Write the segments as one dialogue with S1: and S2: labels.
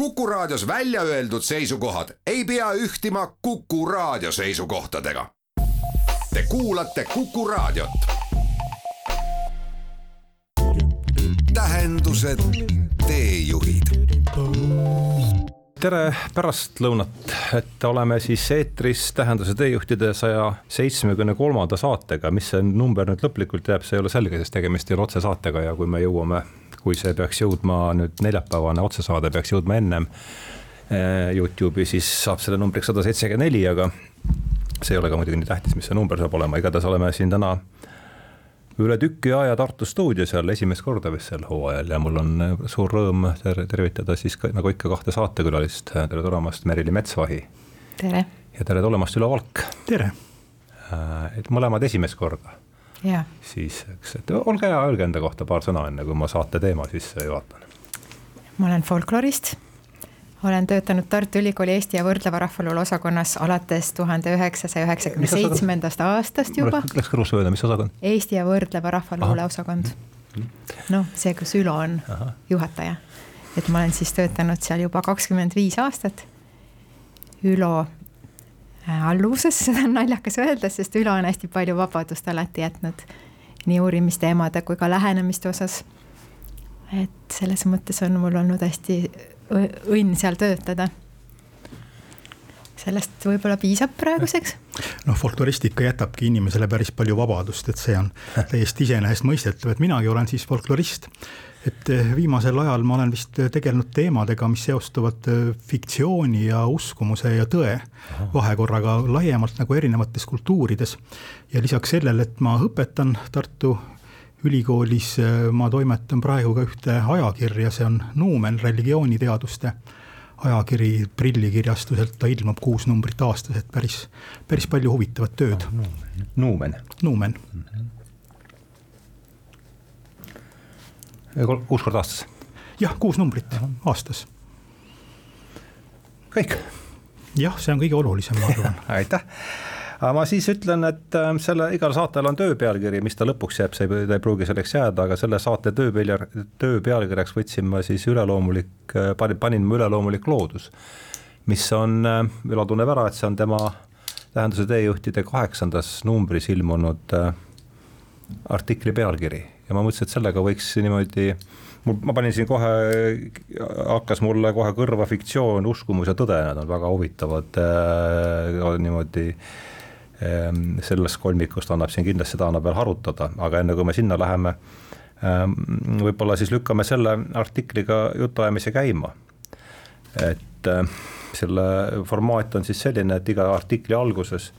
S1: Kuku Raadios välja öeldud seisukohad ei pea ühtima Kuku Raadio seisukohtadega. Te kuulate Kuku Raadiot. tähendused, teejuhid
S2: tere pärastlõunat, et oleme siis eetris Tähenduse teejuhtide saja seitsmekümne kolmanda saatega, mis see number nüüd lõplikult jääb, see ei ole selge, sest tegemist ei ole otsesaatega ja kui me jõuame, kui see peaks jõudma nüüd neljapäevane otsesaade peaks jõudma ennem eh, Youtube'i, siis saab selle numbriks sada seitsekümmend neli, aga see ei ole ka muidugi nii tähtis, mis see number saab olema, igatahes oleme siin täna üle tüki aja Tartu stuudios jälle esimest korda vist sel hooajal ja mul on äh, suur rõõm ter tervitada siis ka, nagu ikka kahte saatekülalist, tere tulemast, Merili Metsvahi.
S3: tere.
S2: ja tere tulemast, Ülo Valk.
S4: tere.
S2: Äh, et mõlemad esimest korda. Siis, eks, et olge hea, öelge enda kohta paar sõna, enne kui ma saate teema sisse juhatan.
S3: ma olen folklorist olen töötanud Tartu Ülikooli Eesti ja võrdleva rahvaluule osakonnas alates tuhande üheksasaja üheksakümne seitsmendast aastast juba.
S2: Läks kõrvust mööda, mis osakond?
S3: Eesti ja võrdleva rahvaluule osakond. noh, see, kus Ülo on Aha. juhataja. et ma olen siis töötanud seal juba kakskümmend viis aastat. Ülo alluvuses, seda on naljakas öelda, sest Ülo on hästi palju vabadust alati jätnud nii uurimisteemade kui ka lähenemiste osas. et selles mõttes on mul olnud hästi õnn seal töötada. sellest võib-olla piisab praeguseks.
S4: noh, folkloristika jätabki inimesele päris palju vabadust, et see on täiesti iseenesestmõistetav, et minagi olen siis folklorist et eh, viimasel ajal ma olen vist tegelenud teemadega, mis seostuvad eh, fiktsiooni ja uskumuse ja tõe vahekorraga laiemalt nagu erinevates kultuurides. ja lisaks sellele, et ma õpetan Tartu ülikoolis ma toimetan praegu ka ühte ajakirja, see on Nuumen religiooniteaduste ajakiri prillikirjastuselt, ta ilmub kuus numbrit aastas, et päris, päris palju huvitavat tööd
S2: oh,. Nuumen.
S4: Nuumen
S2: mm. -hmm. Kuus korda aastas?
S4: jah, kuus numbrit Aha. aastas.
S2: kõik?
S4: jah, see on kõige olulisem, ma arvan
S2: aitäh aga ma siis ütlen, et ähm, selle, igal saatel on töö pealkiri, mis ta lõpuks jääb, see ei, ta ei pruugi selleks jääda, aga selle saate töö peal, töö pealkirjaks võtsin ma siis üleloomulik, äh, panin, panin ma üleloomulik loodus. mis on, äh, Ülo tunneb ära, et see on tema tähenduse teejuhtide kaheksandas numbris ilmunud äh, artikli pealkiri ja ma mõtlesin, et sellega võiks niimoodi mul, ma panin siin kohe, hakkas mulle kohe kõrva fiktsioon, uskumus ja tõde, need on väga huvitavad äh, niimoodi äh, sellest kolmikust annab siin kindlasti seda annab veel harutada, aga enne kui me sinna läheme, ehm, võib-olla siis lükkame selle artikliga jutuajamise käima. et ehm, selle formaat on siis selline, et iga artikli alguses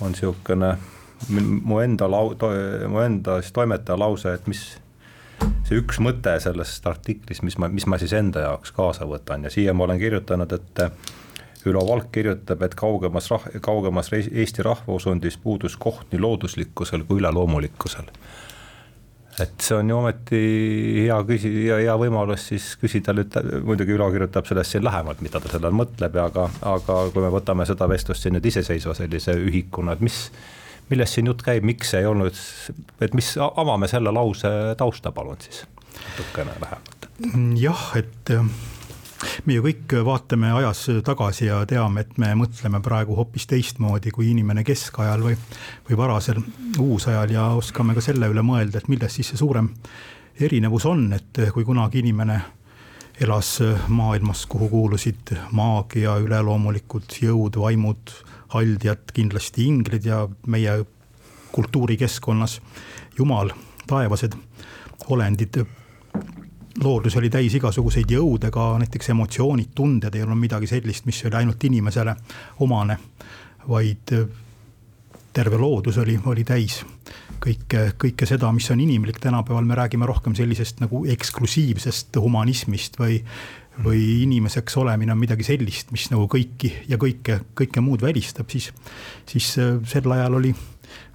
S2: on niisugune mu enda lau-, mu enda siis toimetaja lause, et mis see üks mõte sellest artiklist, mis ma, mis ma siis enda jaoks kaasa võtan ja siia ma olen kirjutanud, et Ülo Valk kirjutab, et kaugemas rah-, kaugemas Eesti rahvausundis puudus koht nii looduslikkusel kui üleloomulikkusel. et see on ju ometi hea küsi-, hea, hea võimalus siis küsida nüüd, muidugi Ülo kirjutab sellest siin lähemalt, mida ta selle all mõtleb, aga, aga kui me võtame seda vestlust siin nüüd iseseisva sellise ühikuna, et mis, millest siin jutt käib, miks ei olnud, et mis, avame selle lause tausta palun siis. Natukene lähemalt.
S4: jah, et me ju kõik vaatame ajas tagasi ja teame, et me mõtleme praegu hoopis teistmoodi kui inimene keskajal või, või varasel uusajal ja oskame ka selle üle mõelda, et milles siis see suurem erinevus on, et kui kunagi inimene elas maailmas, kuhu kuulusid maagia, üleloomulikud jõud, vaimud, haldjad, kindlasti inglid ja meie kultuurikeskkonnas jumal, taevased olendid. Loodus oli täis igasuguseid jõude, ka näiteks emotsioonid, tunded ei olnud midagi sellist, mis oli ainult inimesele omane, vaid äh, terve loodus oli, oli täis kõike, kõike seda, mis on inimlik, tänapäeval me räägime rohkem sellisest nagu eksklusiivsest humanismist või või inimeseks olemine on midagi sellist, mis nagu kõiki ja kõike, kõike muud välistab, siis, siis äh, sel ajal oli,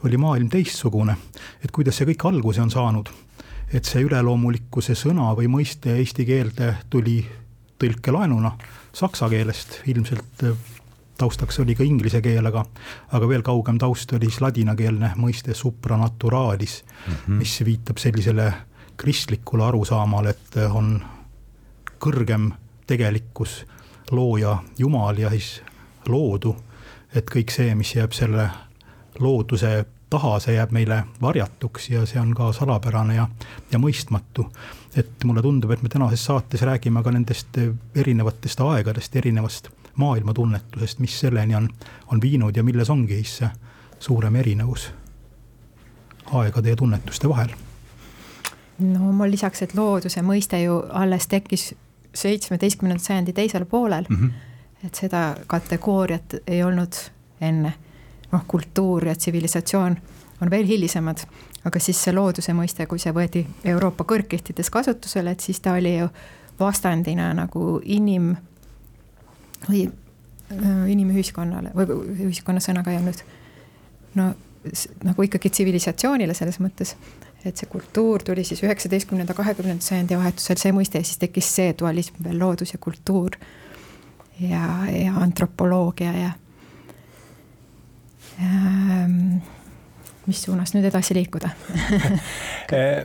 S4: oli maailm teistsugune. et kuidas see kõik alguse on saanud et see üleloomulikkuse sõna või mõiste eesti keelde tuli tõlkelaenuna saksa keelest, ilmselt äh, taustaks oli ka inglise keel, aga, aga veel kaugem taust oli siis ladinakeelne mõiste supranaturalis mm, -hmm. mis viitab sellisele kristlikule arusaamale, et on kõrgem tegelikkus, looja Jumal ja siis loodu. et kõik see, mis jääb selle looduse taha, see jääb meile varjatuks ja see on ka salapärane ja, ja mõistmatu. et mulle tundub, et me tänases saates räägime ka nendest erinevatest aegadest, erinevast maailmatunnetusest, mis selleni on, on viinud ja milles ongi siis see suurem erinevus aegade ja tunnetuste vahel
S3: no ma lisaks, et looduse mõiste ju alles tekkis seitsmeteistkümnenda sajandi teisel poolel mm. -hmm. et seda kategooriat ei olnud enne. noh, kultuur ja tsivilisatsioon on veel hilisemad, aga siis see looduse mõiste, kui see võeti Euroopa kõrgkihtides kasutusele, et siis ta oli ju vastandina nagu inim või äh, inimühiskonnale või ühiskonna sõnaga ei olnud. no nagu ikkagi tsivilisatsioonile selles mõttes et see kultuur tuli siis üheksateistkümnenda, kahekümnenda sajandi vahetusel, see mõiste siis tekkis see dualism veel loodus ja kultuur. ja, ja antropoloogia ja. Ähm, mis suunas nüüd edasi liikuda
S2: eh,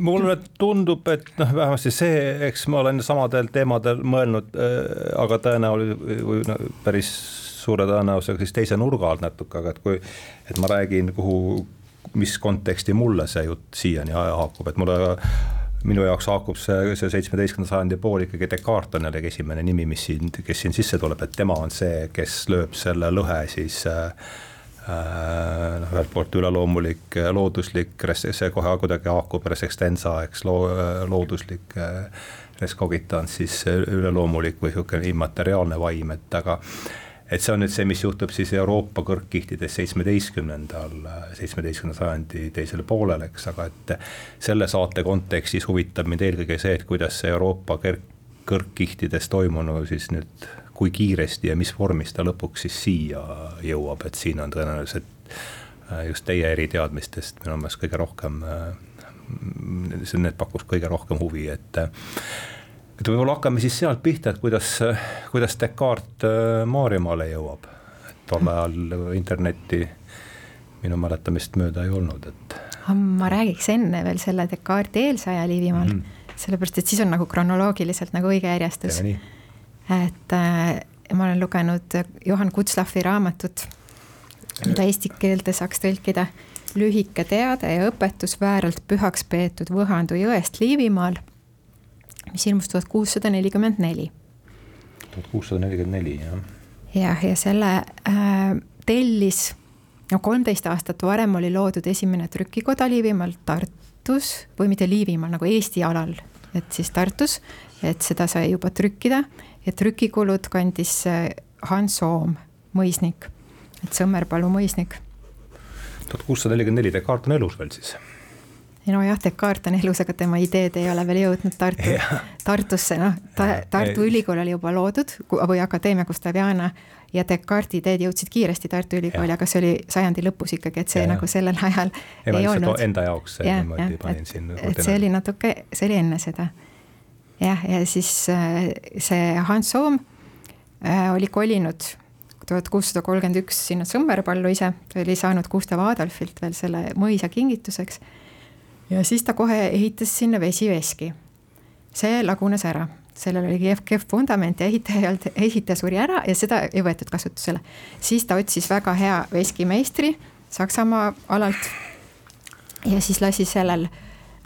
S2: mulle tundub, et noh, vähemasti see, eks ma olen samadel teemadel mõelnud, eh, aga tõenäoliselt või no, päris suure tõenäosusega siis teise nurga alt natuke, aga et kui, et ma räägin, kuhu mis konteksti mulle see jutt siiani haakub, et mulle minu jaoks haakub see, see seitsmeteistkümnenda sajandi pool ikkagi Descartes on jällegi esimene nimi, mis siin, kes siin sisse tuleb, et tema on see, kes lööb selle lõhe siis äh, äh noh, ühelt poolt üleloomulik, looduslik, see kohe kuidagi haakub res extensa, eks loo, looduslik äh, res cogitans, siis üleloomulik või niisugune immateriaalne vaim, et aga et see on nüüd see, mis juhtub siis Euroopa kõrgkihtides seitsmeteistkümnendal, seitsmeteistkümnenda sajandi teisel poolel, eks, aga et selle saate kontekstis huvitab mind eelkõige see, et kuidas see Euroopa kõrg, kõrgkihtides toimunu siis nüüd, kui kiiresti ja mis vormis ta lõpuks siis siia jõuab, et siin on tõenäoliselt äh, just teie eriteadmistest minu meelest kõige rohkem, äh, need pakuks kõige rohkem huvi, et et võib-olla hakkame siis sealt pihta, et kuidas, kuidas Descartes äh, Maarjamaale jõuab. tol ajal internetti minu mäletamist mööda ei olnud, et.
S3: ma räägiks enne veel selle Descartesi eelse aja Liivimaal mm, -hmm. sellepärast et siis on nagu kronoloogiliselt nagu õige järjestus. et äh, ma olen lugenud Johan Kutslaffi raamatut, mida eesti keelde saaks tõlkida lühike teade ja õpetus vääralt pühaks peetud Võhandu jõest Liivimaal mis ilmus tuhat kuussada nelikümmend neli.
S2: tuhat kuussada nelikümmend neli, jah.
S3: jah, ja selle äh, tellis, no kolmteist aastat varem oli loodud esimene trükikoda Liivimaal Tartus või mitte Liivimaal, nagu Eesti alal, et siis Tartus, et seda sai juba trükkida ja trükikulud kandis äh, Hans Oom, mõisnik, et Sõmmerpalu mõisnik.
S2: tuhat kuussada nelikümmend neli, Descartes on elus veel siis
S3: nojah, Descartes on elus, aga tema ideed ei ole veel jõudnud Tartu, Tartusse, noh ta,, Tartu Ülikool oli juba loodud või Akadeemia Gustaviana ja Descartesi ideed jõudsid kiiresti Tartu Ülikooli, aga see oli sajandi lõpus ikkagi, et see ja, nagu sellel ajal ja, ei olnud.
S2: Enda jaoks ja, niimoodi panin et, siin.
S3: et see oli natuke, see oli enne seda. jah, ja siis äh, see Hans Soom äh, oli kolinud tuhat kuussada kolmkümmend üks sinna Sõmmerpallu ise, ta oli saanud Gustav Adolfilt veel selle mõisa kingituseks ja siis ta kohe ehitas sinna vesiveski. see lagunes ära, sellel oli kehv, kehv vundament ja ehitaja ehitaja suri ära ja seda ei võetud kasutusele. siis ta otsis väga hea veskimeistri Saksamaa alalt ja siis lasi sellel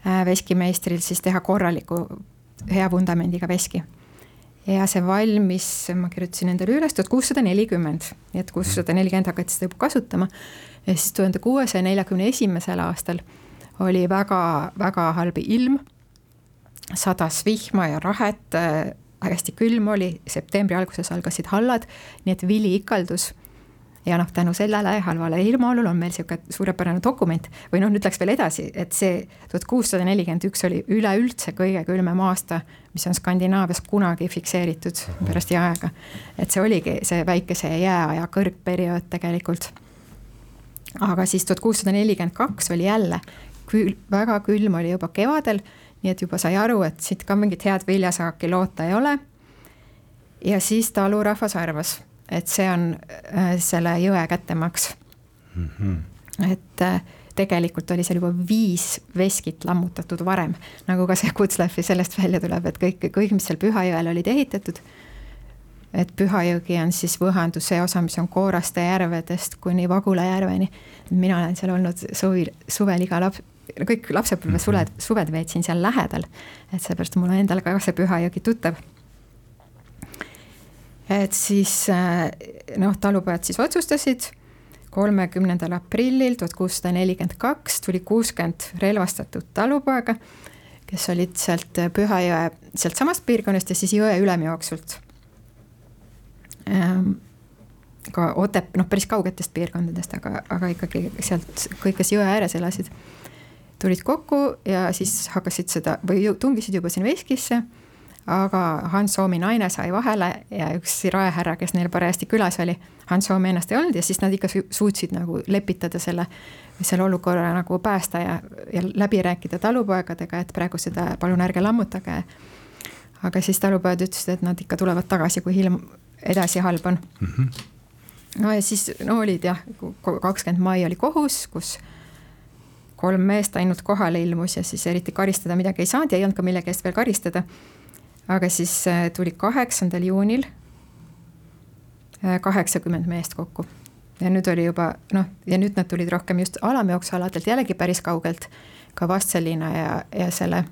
S3: äh, veskimeistril siis teha korraliku hea vundamendiga veski. ja see valmis, ma kirjutasin endale üles, tuhat kuussada nelikümmend, nii et kuussada nelikümmend hakati seda juba kasutama. ja siis tuhande kuuesaja neljakümne esimesel aastal oli väga-väga halb ilm. sadas vihma ja rahet, äh, hästi külm oli, septembri alguses algasid hallad, nii et vili ikaldus ja noh, tänu sellele halvale ilmaolule on meil niisugune suurepärane dokument või noh, ütleks veel edasi, et see tuhat kuussada nelikümmend üks oli üleüldse kõige külmem aasta, mis on Skandinaavias kunagi fikseeritud pärast jääaega. et see oligi see väikese jääaja kõrgperiood tegelikult. aga siis tuhat kuussada nelikümmend kaks oli jälle kül-, väga külm oli juba kevadel, nii et juba sai aru, et siit ka mingit head viljasaaki loota ei ole. ja siis talurahvas arvas, et see on äh, selle jõe kättemaks mm. -hmm. et äh, tegelikult oli seal juba viis veskit lammutatud varem, nagu ka see Kutsläfi sellest välja tuleb, et kõik, kõik, mis seal Pühajõel olid ehitatud et Pühajõgi on siis Võhanduse osa, mis on Kooraste järvedest kuni Vagula järveni. mina olen seal olnud suvil, suvel iga laps, kõik lapsepõlve mhm. suled, suved veetsin seal lähedal. et seepärast mul on endal ka see Pühajõgi tuttav. et siis äh, noh, talupojad siis otsustasid kolmekümnendal aprillil tuhat kuussada nelikümmend kaks tuli kuuskümmend relvastatud talupoega, kes olid sealt Pühajõe, sealtsamast piirkonnast ja siis jõe ülemjooksult Ehm, ka Otep, noh, päris kaugetest piirkondadest, aga, aga ikkagi sealt kõik, kes jõe ääres elasid, tulid kokku ja siis hakkasid seda või tungisid juba sinna veskisse. aga Hans Soomi naine sai vahele ja üks raehärra, kes neil parajasti külas oli, Hans Soom ennast ei olnud ja siis nad ikka suutsid nagu lepitada selle, selle olukorra nagu päästa ja, ja läbi rääkida talupoegadega, et praegu seda palun ärge lammutage. aga siis talupojad ütlesid, et nad ikka tulevad tagasi, kui ilm edasi halb on mm. -hmm. no ja siis no olid jah, kakskümmend mai oli kohus, kus kolm meest ainult kohale ilmus ja siis eriti karistada midagi ei saanud ja ei olnud ka millegi eest veel karistada. aga siis äh, tuli kaheksandal juunil äh, kaheksakümmend meest kokku ja nüüd oli juba noh, ja nüüd nad tulid rohkem just alamjooksualadelt jällegi päris kaugelt, ka Vastseliina ja, ja selle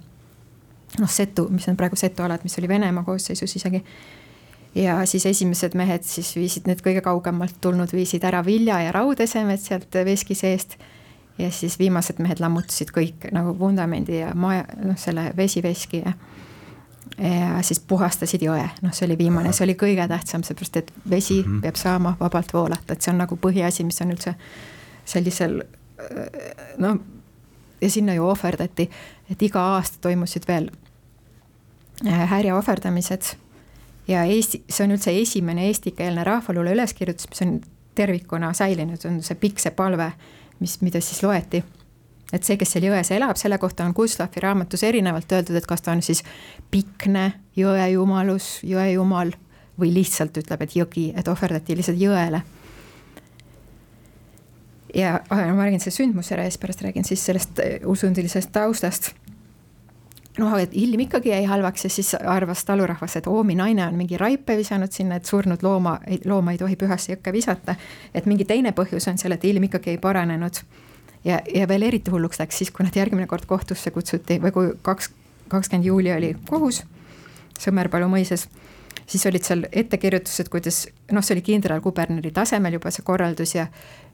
S3: noh, Setu, mis on praegu Setu alad, mis oli Venemaa koosseisus isegi ja siis esimesed mehed siis viisid need kõige kaugemalt tulnud, viisid ära vilja ja raudesemed sealt veski seest. Ja siis viimased mehed lammutasid kõik nagu vundamendi ja maja, noh, selle vesiveski ja. ja siis puhastasid jõe, noh, see oli viimane, see oli kõige tähtsam, seepärast et vesi mm -hmm. peab saama vabalt voolata, et see on nagu põhiasi, mis on üldse sellisel noh. ja sinna ju ohverdati, et iga aasta toimusid veel härja ohverdamised ja Eesti, see on üldse esimene eestikeelne rahvaluule üleskirjutus, mis on tervikuna säilinud, on see pikk see palve, mis, mida siis loeti. et see, kes seal jões elab, selle kohta on Gustavi raamatus erinevalt öeldud, et kas ta on siis pikne jõejumalus, jõejumal või lihtsalt ütleb, et jõgi, et ohverdati lihtsalt jõele ja ma räägin selle sündmuse ära ja siis pärast räägin siis sellest usundilisest taustast noh, et ilm ikkagi jäi halvaks ja siis arvas talurahvas, et Oomi naine on mingi raipe visanud sinna, et surnud looma, looma ei tohi pühasse jõkke visata. et mingi teine põhjus on seal, et ilm ikkagi ei paranenud. ja, ja veel eriti hulluks läks siis, kui nad järgmine kord kohtusse kutsuti või kui kaks, kakskümmend juuli oli kohus Sõmerpalu mõises siis olid seal ettekirjutused, kuidas noh, see oli kindralkuberneri tasemel juba see korraldus ja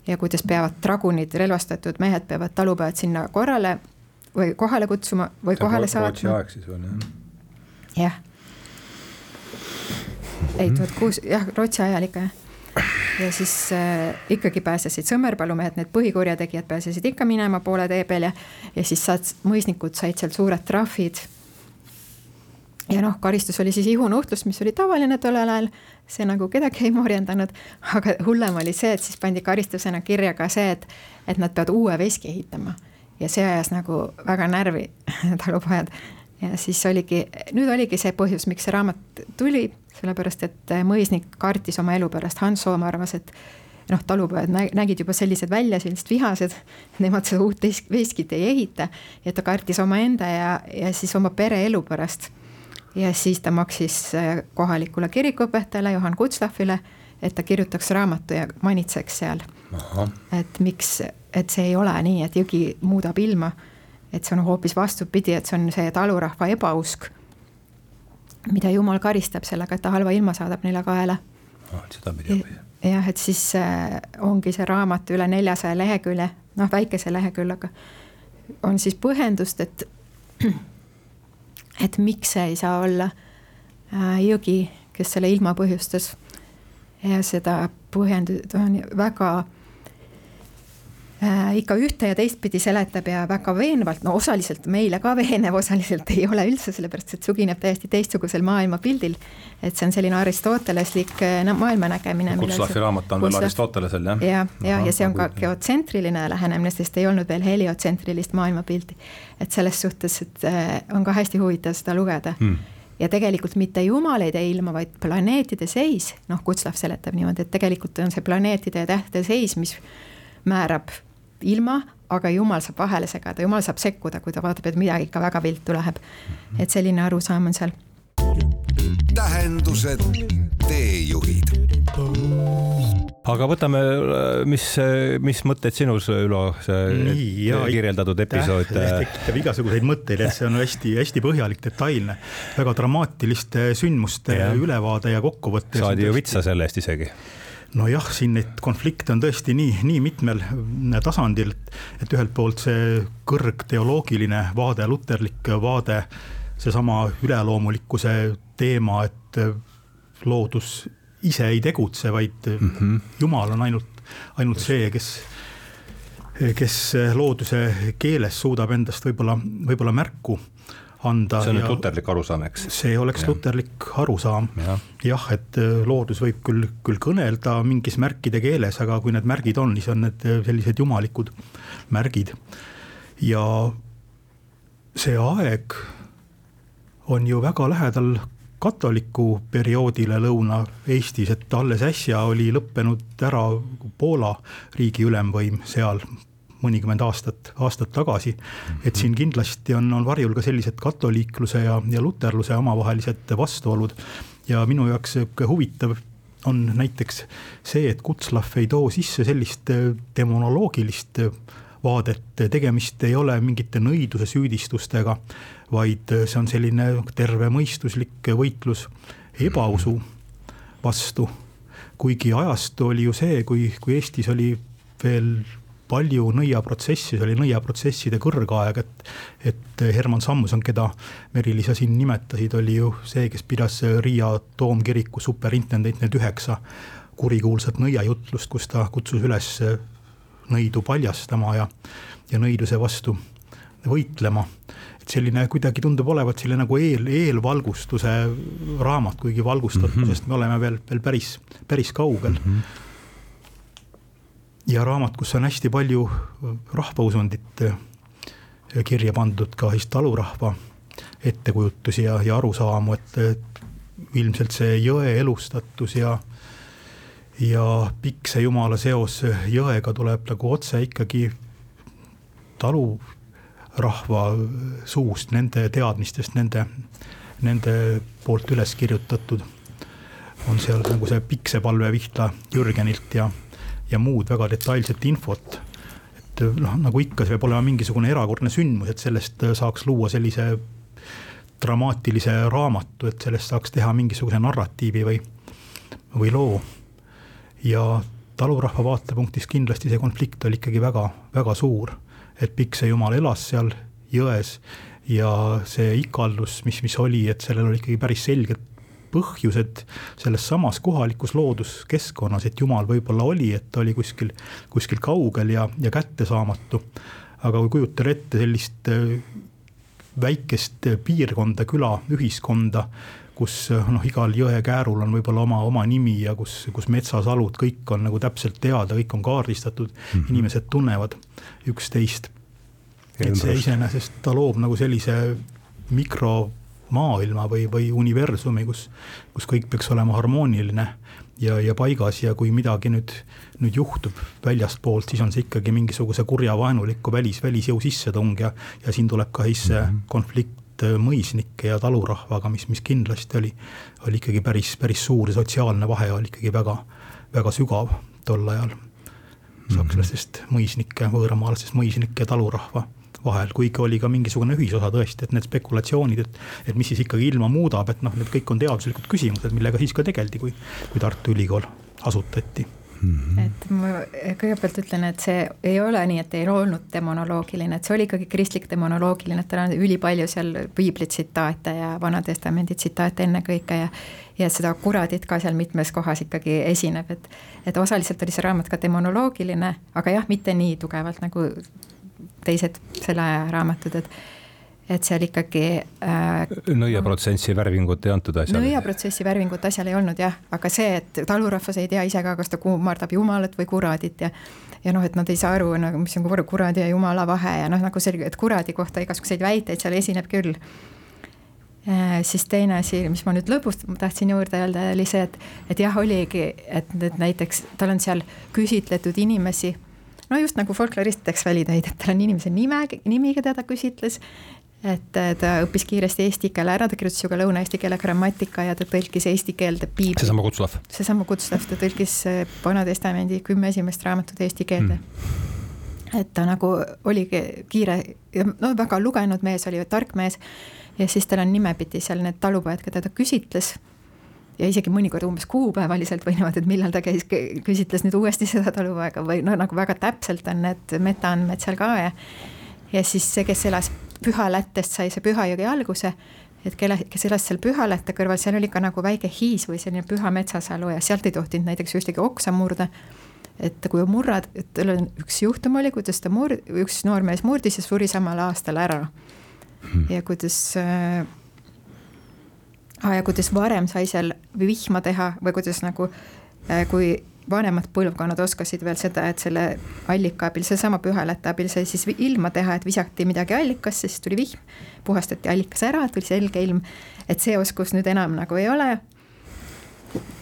S3: ja kuidas peavad dragunid, relvastatud mehed peavad talupead sinna korrale või kohale kutsuma või see kohale saatma.
S2: Rootsi aeg siis on jah?
S3: jah. ei, tuhat kuus, jah, Rootsi ajal ikka jah. ja siis äh, ikkagi pääsesid Sõmerpalu mehed, need põhikurjategijad pääsesid ikka minema poole tee peal ja, ja siis saad, mõisnikud said sealt suured trahvid. ja noh, karistus oli siis ihunuhtlus, mis oli tavaline tollel ajal, see nagu kedagi ei morjendanud, aga hullem oli see, et siis pandi karistusena kirja ka see, et, et nad peavad uue veski ehitama ja see ajas nagu väga närvi talupojad. ja siis oligi, nüüd oligi see põhjus, miks see raamat tuli, sellepärast et mõisnik kartis oma elu pärast, Hans Soom arvas, et noh, talupojad nägid juba sellised välja, sellised vihased, nemad seda uut veskit ei ehita ja ta kartis omaenda ja, ja siis oma pere elu pärast. ja siis ta maksis äh, kohalikule kirikuõpetajale Johan Kutslafile, et ta kirjutaks raamatu ja manitseks seal. et miks et see ei ole nii, et jõgi muudab ilma. et see on hoopis vastupidi, et see on see talurahva ebausk, mida jumal karistab sellega, et ta halva ilma saadab neile kaela
S2: oh,. sedapidi või?
S3: jah, et siis äh, ongi see raamat üle neljasaja lehekülje, noh väikese leheküljega, on siis põhjendust, et et miks see ei saa olla äh, jõgi, kes selle ilma põhjustas. ja seda põhjendust on väga ikka ühte ja teistpidi seletab ja väga veenvalt, no osaliselt meile ka veenev, osaliselt ei ole üldse, sellepärast et sugineb täiesti teistsugusel maailmapildil. et see on selline aristoteleslik no, maailmanägemine.
S2: Kutslafi raamat on veel Aristotelesel jah?
S3: ja, ja, ja, see on ka geotsentriline lähenemine, sest ei olnud veel heliotsentrilist maailmapilti. et selles suhtes, et äh, on ka hästi huvitav seda lugeda hmm ja tegelikult mitte jumaleid ei ilma, vaid planeetide seis, noh, Kutslav seletab niimoodi, et tegelikult on see planeetide ja tähtede seis, mis määrab ilma aga jumal saab vahele segada, jumal saab sekkuda, kui ta vaatab, et midagi ikka väga viltu läheb. et selline arusaam on seal.
S1: tähendused, teejuhid
S2: aga võtame, mis, mis mõtted sinus, Ülo, see Nii, ja, kirjeldatud episood?
S4: tekitab igasuguseid mõtteid, et see on hästi-hästi põhjalik, detailne, väga dramaatiliste sündmuste ja. ülevaade ja kokkuvõte.
S2: saadi ju vitsa selle eest isegi
S4: nojah, siin neid konflikte on tõesti nii, nii mitmel tasandil, et ühelt poolt see kõrgteoloogiline vaade, luterlik vaade, seesama üleloomulikkuse teema, et loodus ise ei tegutse, vaid mm -hmm. Jumal on ainult, ainult see, kes, kes looduse keeles suudab endast võib-olla, võib-olla märku anda.
S2: see on nüüd luterlik arusaam, eks?
S4: see oleks ja. luterlik arusaam ja.. jah, et äh, loodus võib küll, küll kõnelda mingis märkide keeles, aga kui need märgid on, siis on need äh, sellised jumalikud märgid. ja see aeg on ju väga lähedal katoliku perioodile Lõuna-Eestis, et alles äsja oli lõppenud ära Poola riigi ülemvõim seal mõnikümmend aastat, aastat tagasi. et siin kindlasti on, on varjul ka sellised katoliikluse ja, ja luterluse omavahelised vastuolud. ja minu jaoks sihuke huvitav on näiteks see, et Kutslav ei too sisse sellist demonoloogilist vaadet, tegemist ei ole mingite nõiduse süüdistustega, vaid see on selline tervemõistuslik võitlus ebausu vastu. kuigi ajastu oli ju see, kui, kui Eestis oli veel palju nõiaprotsessi, see oli nõiaprotsesside kõrgaeg, et. et Herman Samson, keda Merili sa siin nimetasid, oli ju see, kes pidas Riia toomkiriku superintendent need üheksa kurikuulsat nõiajutlust, kus ta kutsus üles nõidu paljastama ja, ja nõiduse vastu võitlema. et selline kuidagi tundub olevat selline nagu eel, eelvalgustuse raamat, kuigi valgustatusest mm -hmm. me oleme veel, veel päris, päris kaugel mm. -hmm ja raamat, kus on hästi palju rahvausundit äh, kirja pandud, ka siis talurahva ettekujutusi ja, ja arusaamu, et ilmselt see jõe elustatus ja, ja pikse jumala seos jõega tuleb nagu otse ikkagi talurahva suust, nende teadmistest, nende, nende poolt üles kirjutatud. on seal nagu see piksepalve Vihta Jürgenilt ja ja muud väga detailset infot. et noh, nagu ikka, see peab olema mingisugune erakordne sündmus, et sellest saaks luua sellise dramaatilise raamatu, et sellest saaks teha mingisuguse narratiivi või, või loo. ja talurahva vaatepunktist kindlasti see konflikt oli ikkagi väga, väga suur. et Pikse jumal elas seal jões ja see ikaldus, mis, mis oli, et sellel oli ikkagi päris selgelt põhjused selles samas kohalikus looduskeskkonnas, et jumal võib-olla oli, et ta oli kuskil, kuskil kaugel ja, ja kättesaamatu. aga kui kujutada ette sellist äh, väikest piirkonda, küla, ühiskonda, kus noh, igal jõekäärul on võib-olla oma, oma nimi ja kus, kus metsasalud, kõik on nagu täpselt teada, kõik on kaardistatud mm, -hmm. inimesed tunnevad üksteist. et see iseenesest, ta loob nagu sellise mikro maailma või, või universumi, kus, kus kõik peaks olema harmooniline ja, ja paigas ja kui midagi nüüd, nüüd juhtub väljastpoolt, siis on see ikkagi mingisuguse kurja vaenuliku välis, välisjõu sissetung ja, ja siin tuleb ka siis see mm -hmm. konflikt äh, mõisnike ja talurahvaga, mis, mis kindlasti oli, oli ikkagi päris, päris suur sotsiaalne vahe oli ikkagi väga, väga sügav tol ajal. Mhm. sakslastest mõisnike, võõramaalastest mõisnike ja talurahva vahel, kuigi oli ka mingisugune ühisosa tõesti, et need spekulatsioonid, et. et mis siis ikkagi ilma muudab, et noh, need kõik on teaduslikud küsimused, millega siis ka tegeldi, kui, kui Tartu Ülikool asutati
S3: Mm -hmm. et ma kõigepealt ütlen, et see ei ole nii, et ei olnud demonoloogiline, et see oli ikkagi kristlik demonoloogiline, et tal on ülipalju seal piibli tsitaate ja Vana-testamendi tsitaate ennekõike ja ja seda kuradit ka seal mitmes kohas ikkagi esineb, et et osaliselt oli see raamat ka demonoloogiline, aga jah, mitte nii tugevalt nagu teised selle aja raamatud, et et seal ikkagi
S2: äh,. nõiaprotsessi värvingut ei antud asjale?
S3: nõiaprotsessi värvingut asjal ei olnud jah, aga see, et talurahvas ei tea ise ka, kas ta kummardab jumalat või kuradit ja ja noh, et nad ei saa aru nagu, mis on kuradi ja jumala vahe ja noh, nagu selge, et kuradi kohta igasuguseid väiteid seal esineb küll äh,. siis teine asi, mis ma nüüd lõpus tahtsin juurde öelda, oli see, et, et jah, oligi, et, et näiteks tal on seal küsitletud inimesi no just nagu folklorist teeks välitäid, et tal on inimese nime, nimi, keda ta küsitles et ta õppis kiiresti eesti keele ära, ta kirjutas ju ka lõuna-eesti keele grammatika ja ta tõlkis eesti keelde piibli.
S2: seesama Kutslav.
S3: seesama Kutslav, ta tõlkis Vana-testamendi kümme esimest raamatut eesti keelde mm.. et ta nagu oligi kiire ja no väga lugenud mees oli, tark mees ja siis tal on nimepidi seal need talupojad, keda ta küsitles ja isegi mõnikord umbes kuupäevaliselt või niimoodi, et millal ta käis, küsitles nüüd uuesti seda talupoega või no nagu väga täpselt on need metaandmed seal ka ja ja siis see, kes elas Pühalättest, sai see Pühajõgi alguse, et kelle, kes elas seal Pühalätte kõrval, seal oli ka nagu väike hiis või selline püha metsasalu ja sealt ei tohtinud näiteks ühtegi oksa murda. et kui murrad, et tal on üks juhtum oli, kuidas ta mur-, üks noormees murdis ja suri samal aastal ära hmm. ja kuidas äh, ja kuidas varem sai seal vihma teha või kuidas nagu äh, kui vanemad põlvkonnad oskasid veel seda, et selle allika abil, sellesama pühalätte abil sai siis ilma teha, et visati midagi allikasse, siis tuli vihm, puhastati allikas ära, tuli selge ilm. et see oskus nüüd enam nagu ei ole.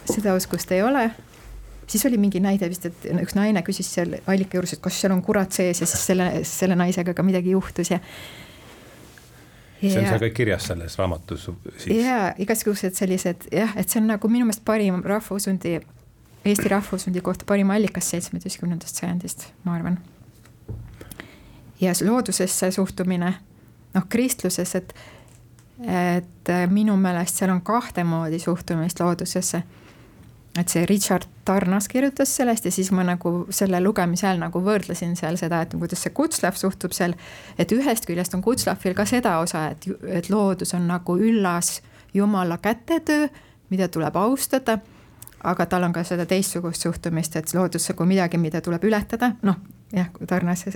S3: seda oskust ei ole. siis oli mingi näide vist, et üks naine küsis seal allika juures, et kas seal on kurat sees ja siis selle, selle naisega ka midagi juhtus ja
S2: see on seal kõik kirjas selles raamatus
S3: siis? jaa, igasugused sellised jah, et see on nagu minu meelest parim rahvausundi Eesti rahvushundi kohta parim allikas seitsmeteistkümnendast sajandist, ma arvan. ja loodusesse suhtumine, noh kristluses, et, et minu meelest seal on kahte moodi suhtumist loodusesse. Et see Richard Tarnas kirjutas sellest ja siis ma nagu selle lugemise ajal nagu võrdlesin seal seda, et kuidas see Kutslav suhtub seal. et ühest küljest on Kutslavil ka seda osa, et, et loodus on nagu üllas jumala kätetöö, mida tuleb austada aga tal on ka seda teistsugust suhtumist, et loodus kui midagi, mida tuleb ületada, noh jah, Tarnase,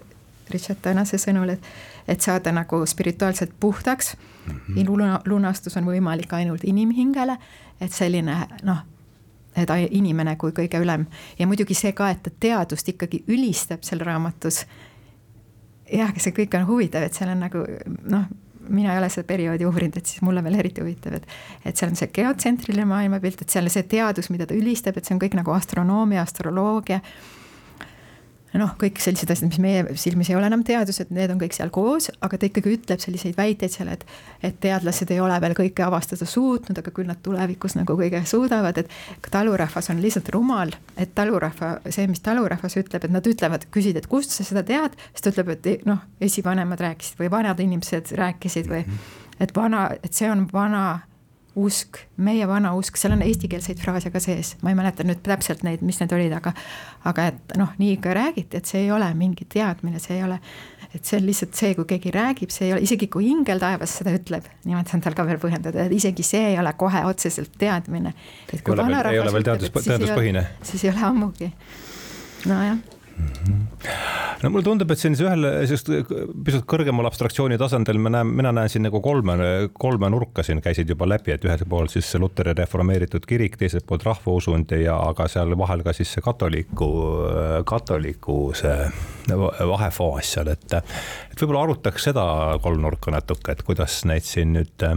S3: Richard Tarnase sõnul, et, et saada nagu spirituaalselt puhtaks mm. -hmm. lunastus on võimalik ainult inimhingele, et selline noh, et inimene kui kõige ülem ja muidugi see ka, et ta teadust ikkagi ülistab seal raamatus. jah, see kõik on huvitav, et seal on nagu noh mina ei ole seda perioodi uurinud, et siis mulle veel eriti huvitav, et et seal on see geotsentriline maailmapilt, et seal see teadus, mida ta ülistab, et see on kõik nagu astronoomia, astroloogia noh, kõik sellised asjad, mis meie silmis ei ole enam teadused, need on kõik seal koos, aga ta ikkagi ütleb selliseid väiteid seal, et et teadlased ei ole veel kõike avastada suutnud, aga küll nad tulevikus nagu kõige suudavad, et talurahvas on lihtsalt rumal, et talurahva, see, mis talurahvas ütleb, et nad ütlevad, küsid, et kust sa seda tead, siis ta ütleb, et noh, esivanemad rääkisid või vanad inimesed rääkisid või et vana, et see on vana usk, meie vana usk, seal on eestikeelseid fraase ka sees, ma ei mäleta nüüd täpselt neid, mis need olid, aga aga et noh, nii ikka räägiti, et see ei ole mingi teadmine, see ei ole, et see on lihtsalt see, kui keegi räägib, see ei ole, isegi kui ingel taevas seda ütleb, niimoodi saan tal ka veel põhjendada, et isegi see ei ole kohe otseselt teadmine.
S2: ei ole veel teadus, teaduspõhine.
S3: siis ei ole ammugi, nojah
S2: no mulle tundub, et sellise ühel sellist pisut kõrgemal abstraktsiooni tasandil me näeme, mina näen siin nagu kolme, kolme nurka siin käisid juba läbi, et ühelt poolt siis see Luteri reformeeritud kirik, teiselt poolt rahvausund ja aga seal vahel ka siis see katoliku, katoliku see vahefaas seal, et et võib-olla arutaks seda kolmnurka natuke, et kuidas neid siin nüüd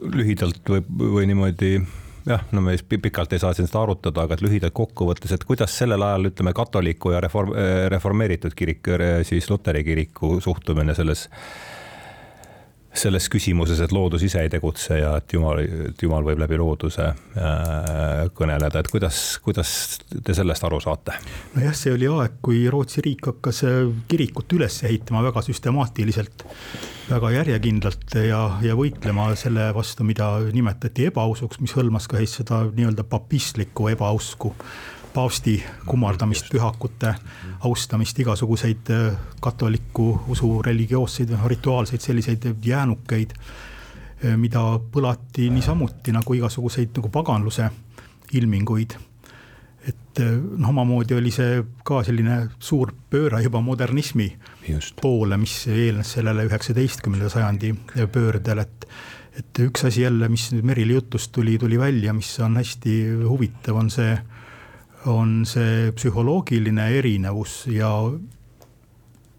S2: lühidalt või, või niimoodi jah, no me pikalt ei saa siin seda arutada, aga et lühidalt kokkuvõttes, et kuidas sellel ajal ütleme, katoliku ja reform, reformeeritud kirik, siis luteri kiriku suhtumine selles selles küsimuses, et loodus ise ei tegutse ja et jumal, et jumal võib läbi looduse äh, kõneleda, et kuidas, kuidas te sellest aru saate?
S4: nojah, see oli aeg, kui Rootsi riik hakkas äh, kirikut üles ehitama väga süstemaatiliselt, väga järjekindlalt ja, ja võitlema selle vastu, mida nimetati ebausuks, mis hõlmas ka siis seda nii-öelda papistlikku ebausku paavsti kummardamist, pühakute austamist, igasuguseid äh, katoliku usu religioosseid, rituaalseid selliseid jäänukeid, äh, mida põlati niisamuti nagu igasuguseid nagu paganluse ilminguid. et äh, noh, omamoodi oli see ka selline suur pööre juba modernismi Just. poole, mis eelnes sellele üheksateistkümnenda sajandi pöördele, et et üks asi jälle, mis nüüd Merili jutust tuli, tuli välja, mis on hästi huvitav, on see on see psühholoogiline erinevus ja